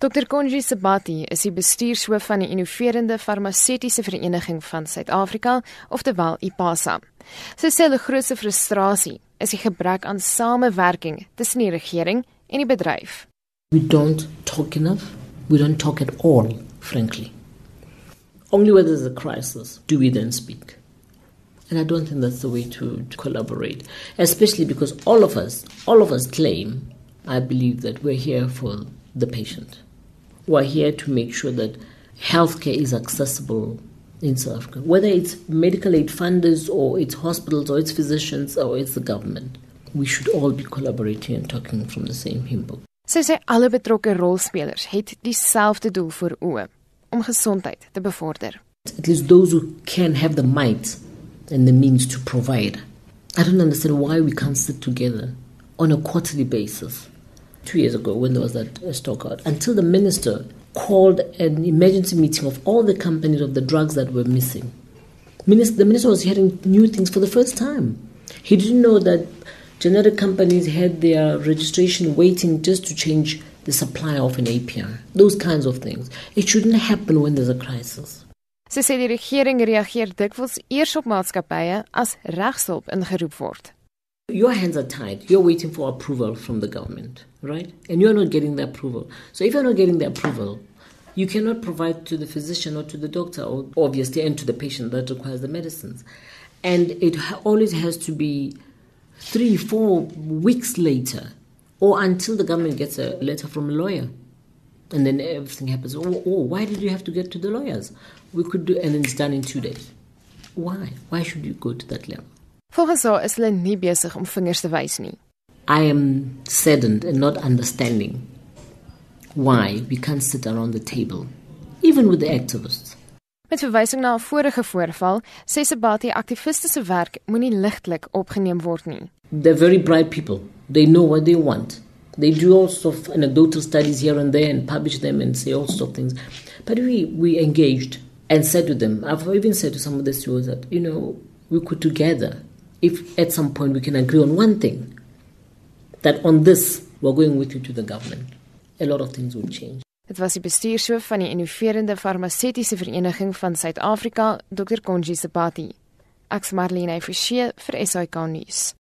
Dr. Konji Sabati is die bestuurshoof van die Innoverende Farmaseutiese Vereniging van Suid-Afrika, oftewel IPASA. Sy sê die grootste frustrasie is die gebrek aan samewerking tussen die regering en die bedryf. We don't talk enough. We don't talk at all, frankly. Only when there's a crisis do we then speak. And I don't think that's the way to, to collaborate, especially because all of us, all of us claim, I believe that we're here for the patient. We're here to make sure that healthcare is accessible in South Africa, whether it's medical aid funders or it's hospitals or it's physicians or it's the government. We should all be collaborating and talking from the same hymnbook. Sy sê alle betrokke rolspelers het dieselfde doel voor oë om gesondheid te bevorder. At least those who can have the might and the means to provide. I don't understand why we can't sit together on a quarterly basis two years ago when there was that uh, stock out until the minister called an emergency meeting of all the companies of the drugs that were missing. Minister, the minister was hearing new things for the first time. He didn't know that generic companies had their registration waiting just to change the supply of an API. Those kinds of things. It shouldn't happen when there's a crisis. Sy sê die regering reageer dikwels eers op maatskappye as regshulp ingeroep word. Your hands are tied. You're waiting for approval from the government, right? And you're not getting the approval. So if you're not getting the approval, you cannot provide to the physician or to the doctor, or obviously, and to the patient that requires the medicines. And it always has to be three, four weeks later, or until the government gets a letter from a lawyer. And then everything happens. Oh, oh, why did you have to get to the lawyers? We could do, and it's done in two days. Why? Why should you go to that level? Volgens haar is hulle nie besig om vingers te wys nie. I am saddened and not understanding why we can't sit around the table, even with the activists. Met verwysing na 'n vorige voorval, sê Sabati aktiviste se werk moenie ligtelik opgeneem word nie. They're very bright people. They know what they want. They do all sorts of anecdotal studies here and there and publish them and say all sorts of things. But we, we engaged and said to them, I've even said to some of the students that, you know, we could together if at some point we can agree on one thing that on this we're going with you to the government a lot of things will change Dit was die bestuurshoof van die Innoverende Farmaseutiese Vereniging van Suid-Afrika, Dr. Konji Sepati. Ek's Marlene Forsie vir SAK nuus.